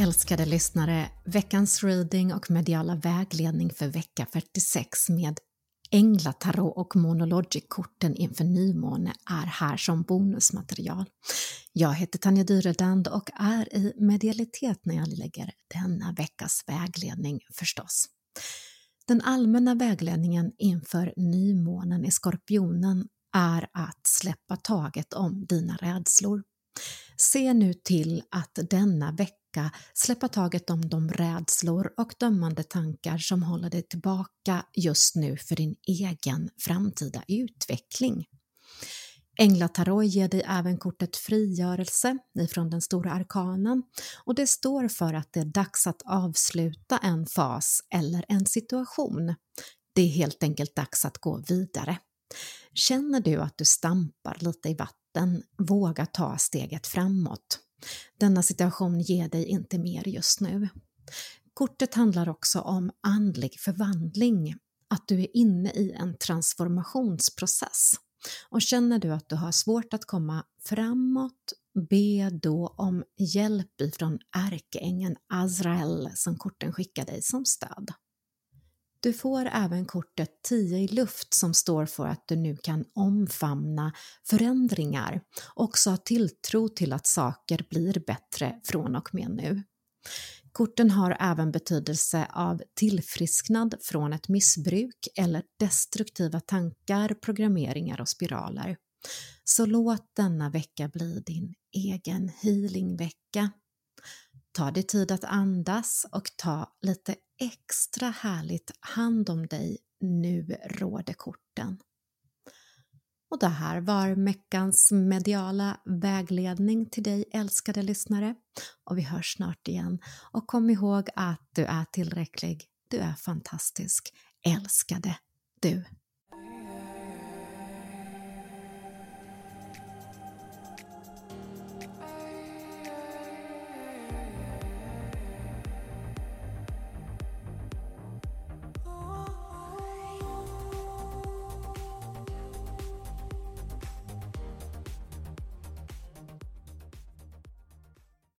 Älskade lyssnare, veckans reading och mediala vägledning för vecka 46 med Änglatarot och Monologic-korten inför nymåne är här som bonusmaterial. Jag heter Tanja Dyredand och är i medialitet när jag lägger denna veckas vägledning förstås. Den allmänna vägledningen inför nymånen i Skorpionen är att släppa taget om dina rädslor. Se nu till att denna vecka släppa taget om de rädslor och dömande tankar som håller dig tillbaka just nu för din egen framtida utveckling. Änglatarot ger dig även kortet frigörelse ifrån den stora arkanen och det står för att det är dags att avsluta en fas eller en situation. Det är helt enkelt dags att gå vidare. Känner du att du stampar lite i vattnet vatten, våga ta steget framåt. Denna situation ger dig inte mer just nu. Kortet handlar också om andlig förvandling, att du är inne i en transformationsprocess. Och känner du att du har svårt att komma framåt, be då om hjälp ifrån ärkeängeln Azrael som korten skickar dig som stöd. Du får även kortet 10 i luft som står för att du nu kan omfamna förändringar och också ha tilltro till att saker blir bättre från och med nu. Korten har även betydelse av tillfrisknad från ett missbruk eller destruktiva tankar, programmeringar och spiraler. Så låt denna vecka bli din egen healingvecka. Ta dig tid att andas och ta lite extra härligt hand om dig nu råder korten. Och det här var veckans mediala vägledning till dig älskade lyssnare. Och vi hörs snart igen. Och kom ihåg att du är tillräcklig, du är fantastisk, älskade du.